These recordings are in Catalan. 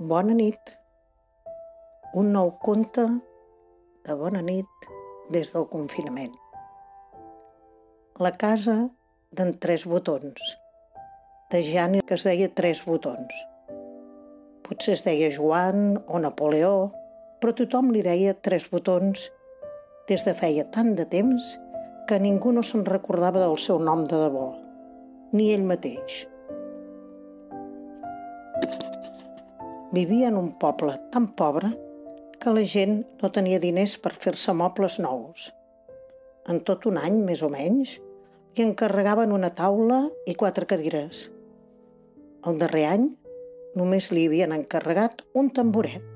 Bona nit. Un nou conte de bona nit des del confinament. La casa d'en Tres Botons, de Jani que es deia Tres Botons. Potser es deia Joan o Napoleó, però tothom li deia Tres Botons des de feia tant de temps que ningú no se'n recordava del seu nom de debò, ni ell mateix. Vivia en un poble tan pobre que la gent no tenia diners per fer-se mobles nous. En tot un any, més o menys, i encarregaven una taula i quatre cadires. El darrer any només li havien encarregat un tamboret.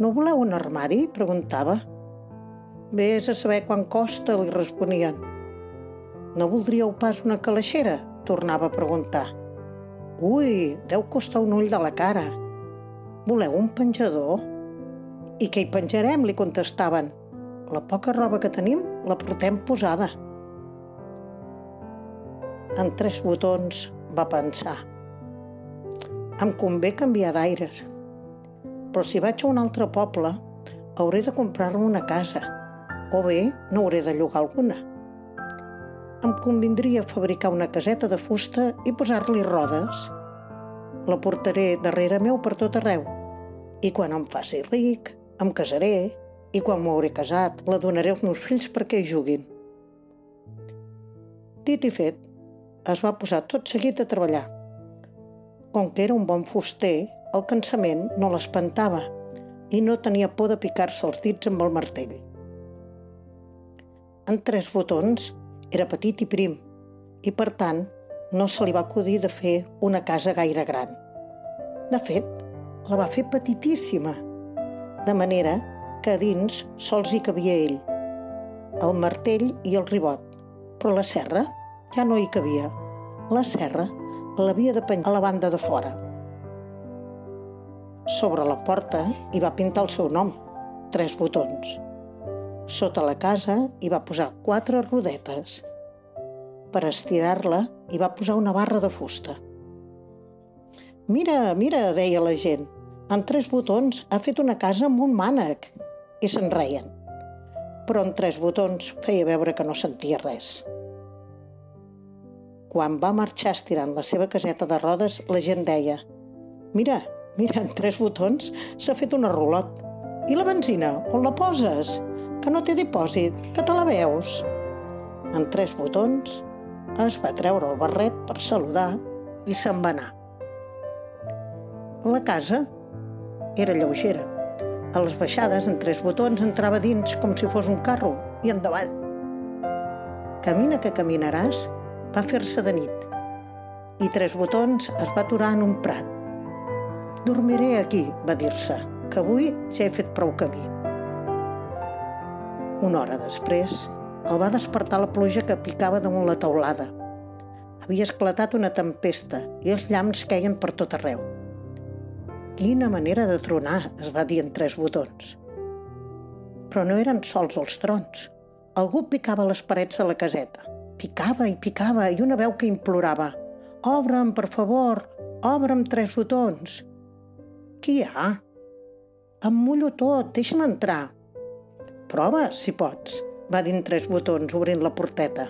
No voleu un armari? preguntava. Vés a saber quan costa, li responien. No voldríeu pas una calaixera? tornava a preguntar. Ui, deu costar un ull de la cara. Voleu un penjador? I què hi penjarem? li contestaven. La poca roba que tenim la portem posada. En tres botons va pensar. Em convé canviar d'aires. Però si vaig a un altre poble, hauré de comprar-me una casa. O bé, no hauré de llogar alguna em convindria fabricar una caseta de fusta i posar-li rodes. La portaré darrere meu per tot arreu. I quan em faci ric, em casaré, i quan m'hauré casat, la donaré als meus fills perquè hi juguin. Dit i fet, es va posar tot seguit a treballar. Com que era un bon fuster, el cansament no l'espantava i no tenia por de picar-se els dits amb el martell. En tres botons era petit i prim i, per tant, no se li va acudir de fer una casa gaire gran. De fet, la va fer petitíssima, de manera que a dins sols hi cabia ell, el martell i el ribot, però la serra ja no hi cabia. La serra l'havia de penjar a la banda de fora. Sobre la porta hi va pintar el seu nom, tres botons. Sota la casa hi va posar quatre rodetes. Per estirar-la hi va posar una barra de fusta. Mira, mira, deia la gent, en tres botons ha fet una casa amb un mànec. I se'n reien. Però en tres botons feia veure que no sentia res. Quan va marxar estirant la seva caseta de rodes, la gent deia «Mira, mira, en tres botons s'ha fet una rulot. I la benzina, on la poses? Que no té dipòsit, que te la veus?» En tres botons es va treure el barret per saludar i se'n va anar. La casa era lleugera. A les baixades, en tres botons, entrava dins com si fos un carro i endavant. Camina que caminaràs va fer-se de nit i Tres Botons es va aturar en un prat. Dormiré aquí, va dir-se, que avui ja he fet prou camí. Una hora després, el va despertar la pluja que picava damunt la teulada. Havia esclatat una tempesta i els llamps queien per tot arreu. Quina manera de tronar, es va dir en tres botons. Però no eren sols els trons. Algú picava les parets de la caseta. Picava i picava i una veu que implorava «Obre'm, per favor! Obre'm tres botons!» «Qui hi ha?» «Em mullo tot, deixa'm entrar!» «Prova, si pots», va dir tres botons, obrint la porteta.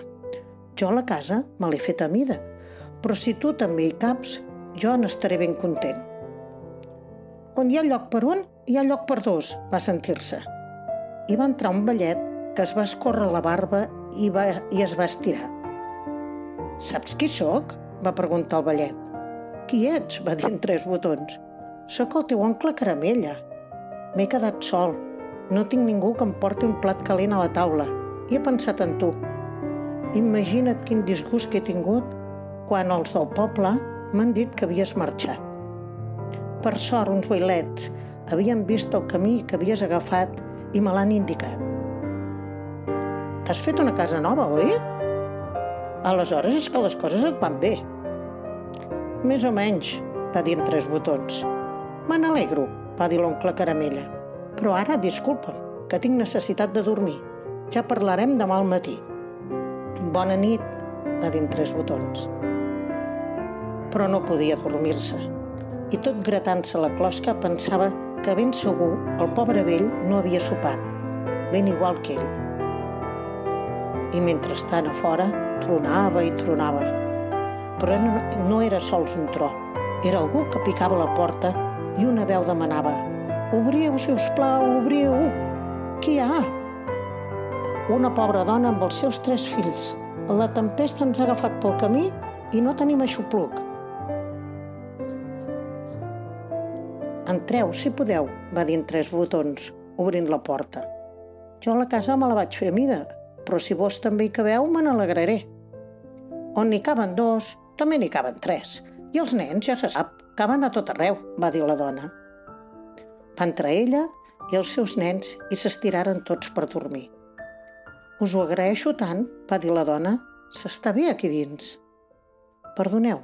Jo la casa me l'he fet a mida, però si tu també hi caps, jo n'estaré ben content. On hi ha lloc per un, hi ha lloc per dos, va sentir-se. I va entrar un ballet que es va escórrer la barba i, va, i es va estirar. Saps qui sóc? va preguntar el ballet. Qui ets? va dir en tres botons. Sóc el teu oncle Caramella. M'he quedat sol. No tinc ningú que em porti un plat calent a la taula. I he pensat en tu. Imagina't quin disgust que he tingut quan els del poble m'han dit que havies marxat. Per sort, uns bailets havien vist el camí que havies agafat i me l'han indicat. T'has fet una casa nova, oi? Aleshores és que les coses et van bé. Més o menys, va dir en tres botons. Me n'alegro, va dir l'oncle Caramella. Però ara, disculpa'm, que tinc necessitat de dormir. Ja parlarem demà al matí. Bona nit, va dir tres botons. Però no podia dormir-se. i tot gratant-se la closca pensava que ben segur el pobre vell no havia sopat, ben igual que ell. I mentrestant a fora tronava i tronava. Però no, no era sols un tro, era algú que picava la porta i una veu demanava «Obriu, si us plau, obriu! Qui hi ha?» Una pobra dona amb els seus tres fills. La tempesta ens ha agafat pel camí i no tenim aixopluc. Entreu, si podeu, va dir en tres botons, obrint la porta. Jo la casa me la vaig fer a mida, però si vos també hi cabeu, me n'alegraré. On n'hi caben dos, també n'hi caben tres. I els nens, ja se sap, caben a tot arreu, va dir la dona. Va entrar ella i els seus nens i s'estiraren tots per dormir. Us ho agraeixo tant, va dir la dona. S'està bé aquí dins. Perdoneu,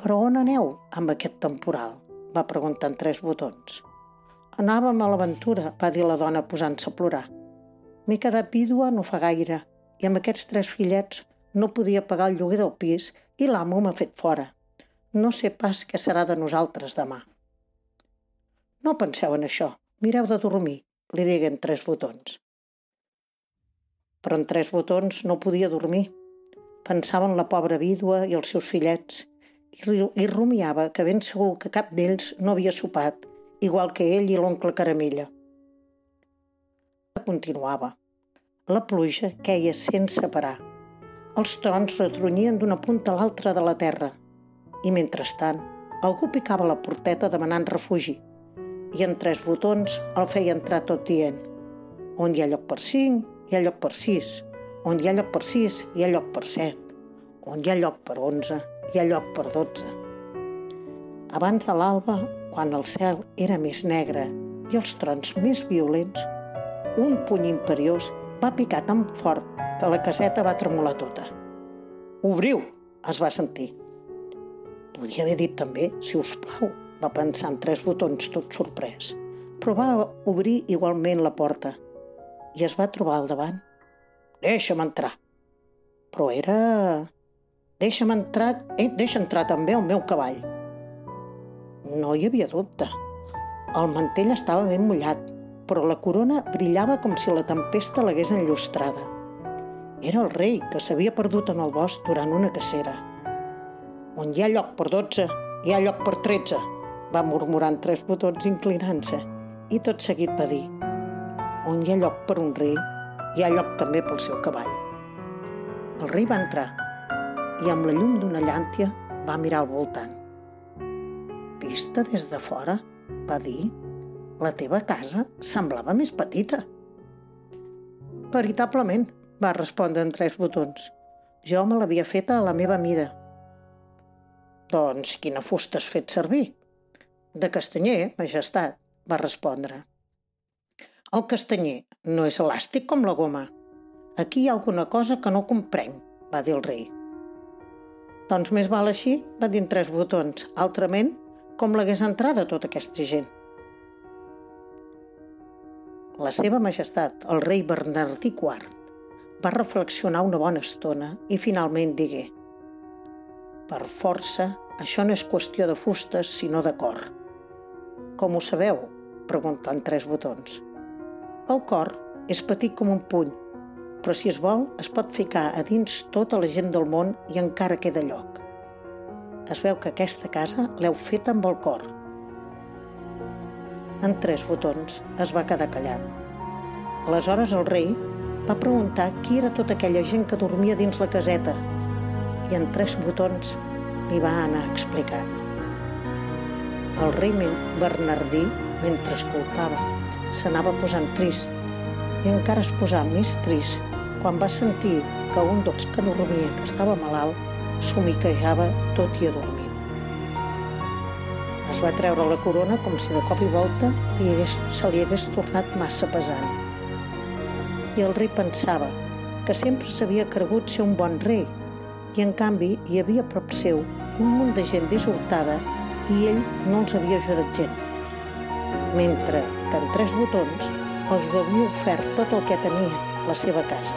però on aneu amb aquest temporal? va preguntar en tres botons. Anàvem a l'aventura, va dir la dona posant-se a plorar. M'he quedat vídua no fa gaire i amb aquests tres fillets no podia pagar el lloguer del pis i l'amo m'ha fet fora. No sé pas què serà de nosaltres demà. No penseu en això, mireu de dormir, li diguen tres botons. Però en tres botons no podia dormir. Pensava en la pobra vídua i els seus fillets i rumiava que ben segur que cap d'ells no havia sopat, igual que ell i l'oncle Caramella. Continuava. La pluja queia sense parar. Els trons retronyien d'una punta a l'altra de la terra i, mentrestant, algú picava la porteta demanant refugi i en tres botons el feia entrar tot dient on hi ha lloc per cinc, hi ha lloc per sis, on hi ha lloc per sis, hi ha lloc per set, on hi ha lloc per onze, hi ha lloc per dotze. Abans de l'alba, quan el cel era més negre i els trons més violents, un puny imperiós va picar tan fort que la caseta va tremolar tota. Obriu, es va sentir. Podia haver dit també, si us plau, va pensar en tres botons tot sorprès, però va obrir igualment la porta i es va trobar al davant. Deixa'm entrar. Però era... Deixa'm entrar... Eh, deixa entrar també el meu cavall. No hi havia dubte. El mantell estava ben mullat, però la corona brillava com si la tempesta l'hagués enllustrada. Era el rei que s'havia perdut en el bosc durant una cacera. On hi ha lloc per dotze, hi ha lloc per tretze, va murmurar en tres botons inclinant-se, i tot seguit va dir on hi ha lloc per un rei, hi ha lloc també pel seu cavall. El rei va entrar i amb la llum d'una llàntia va mirar al voltant. Vista des de fora, va dir, la teva casa semblava més petita. Veritablement, va respondre en tres botons. Jo me l'havia feta a la meva mida. Doncs quina fusta has fet servir? De castanyer, majestat, va respondre. El castanyer no és elàstic com la goma. Aquí hi ha alguna cosa que no comprenc, va dir el rei. Doncs més val així, va dir tres botons. Altrament, com l'hagués entrada tota aquesta gent? La seva majestat, el rei Bernardí IV, va reflexionar una bona estona i finalment digué Per força, això no és qüestió de fustes, sinó de cor. Com ho sabeu? preguntant tres botons. El cor és petit com un puny, però si es vol es pot ficar a dins tota la gent del món i encara queda lloc. Es veu que aquesta casa l'heu fet amb el cor. En tres botons es va quedar callat. Aleshores el rei va preguntar qui era tota aquella gent que dormia dins la caseta i en tres botons li va anar explicant. El rei Bernardí, mentre escoltava, s'anava posant trist i encara es posà més trist quan va sentir que un dels que dormia, que estava malalt, somiquejava tot i adormit. Es va treure la corona com si de cop i volta li hagués, se li hagués tornat massa pesant i el rei pensava que sempre s'havia cregut ser un bon rei i en canvi hi havia a prop seu un munt de gent dissortada i ell no els havia ajudat gent. Mentre que en tres botons els havia ofert tot el que tenia, la seva casa.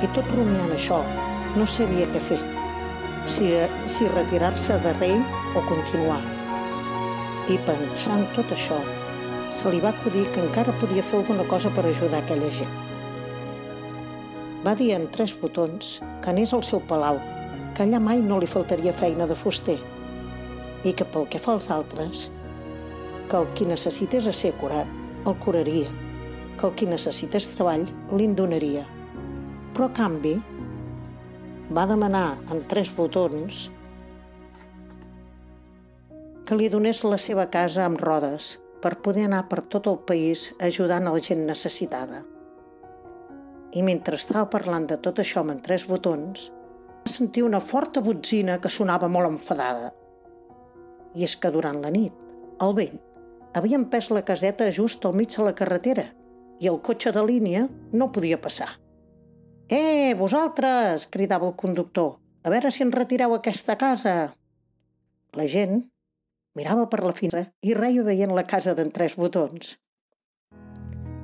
I tot rumiant això, no sabia què fer. si, si retirar-se de rei o continuar. I pensant tot això, se li va acudir que encara podia fer alguna cosa per ajudar aquella gent. Va dir en tres botons que anés al seu palau, que allà mai no li faltaria feina de fuster i que pel que fa als altres, que el qui necessités a ser curat el curaria, que el qui necessités treball li'n donaria. Però a canvi va demanar en tres botons que li donés la seva casa amb rodes per poder anar per tot el país ajudant a la gent necessitada. I mentre estava parlant de tot això amb en tres botons, va sentir una forta botzina que sonava molt enfadada. I és que durant la nit, el vent havia empès la caseta just al mig de la carretera i el cotxe de línia no podia passar. «Eh, vosaltres!» cridava el conductor. «A veure si en retireu aquesta casa!» La gent mirava per la finestra i reia veient la casa d'en Tres Botons.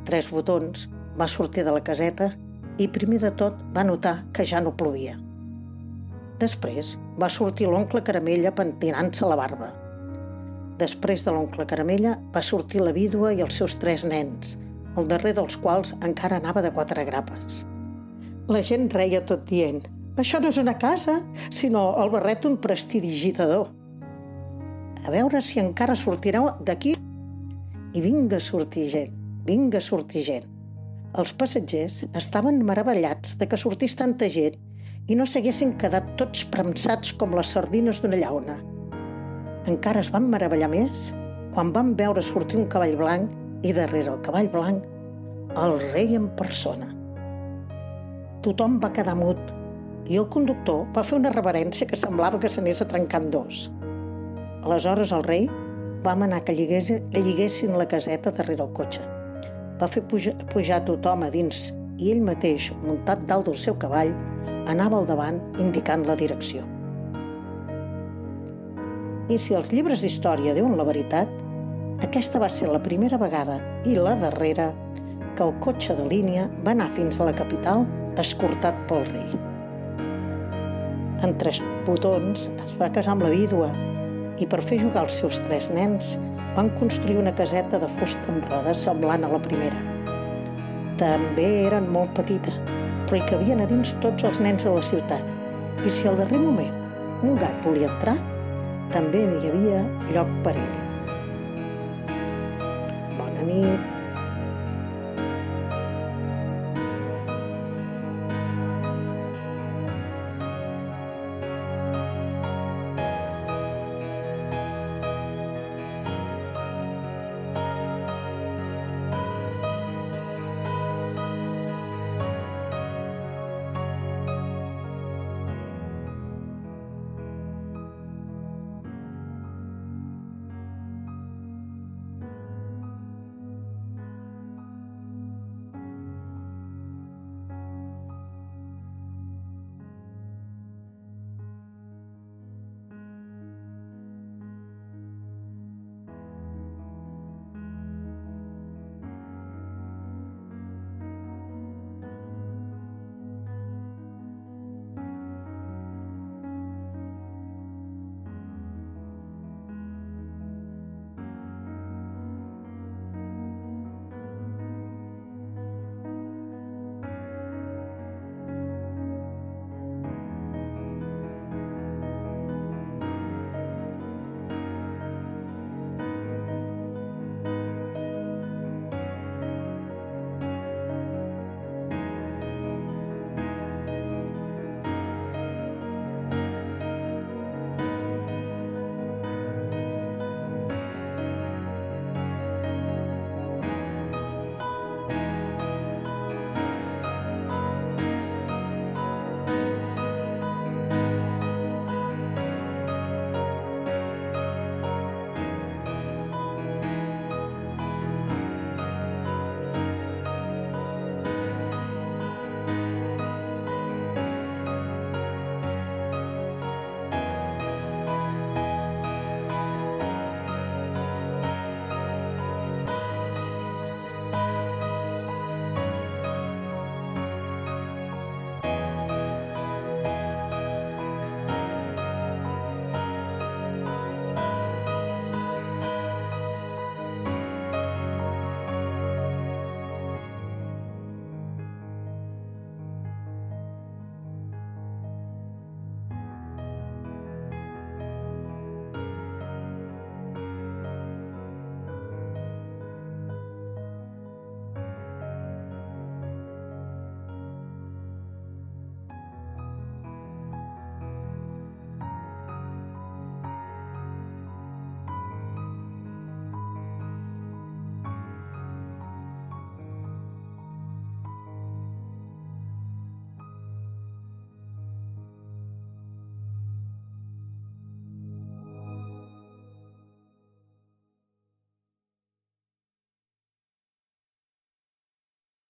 Tres Botons va sortir de la caseta i primer de tot va notar que ja no plovia. Després va sortir l'oncle Caramella pentinant-se la barba. Després de l'oncle Caramella va sortir la vídua i els seus tres nens, el darrer dels quals encara anava de quatre grapes. La gent reia tot dient «Això no és una casa, sinó el barret d'un prestidigitador». A veure si encara sortireu d'aquí. I vinga sortir gent, vinga sortir gent. Els passatgers estaven meravellats de que sortís tanta gent i no s'haguessin quedat tots premsats com les sardines d'una llauna. Encara es van meravellar més quan van veure sortir un cavall blanc i darrere el cavall blanc el rei en persona tothom va quedar mut i el conductor va fer una reverència que semblava que s'anés a trencar en dos. Aleshores el rei va manar que lliguessin la caseta darrere el cotxe. Va fer pujar tothom a dins i ell mateix, muntat dalt del seu cavall, anava al davant indicant la direcció. I si els llibres d'història diuen la veritat, aquesta va ser la primera vegada i la darrera que el cotxe de línia va anar fins a la capital escortat pel rei. En tres botons es va casar amb la vídua i per fer jugar els seus tres nens van construir una caseta de fusta amb rodes semblant a la primera. També eren molt petita, però hi cabien a dins tots els nens de la ciutat i si al darrer moment un gat volia entrar, també hi havia lloc per ell. Bona nit.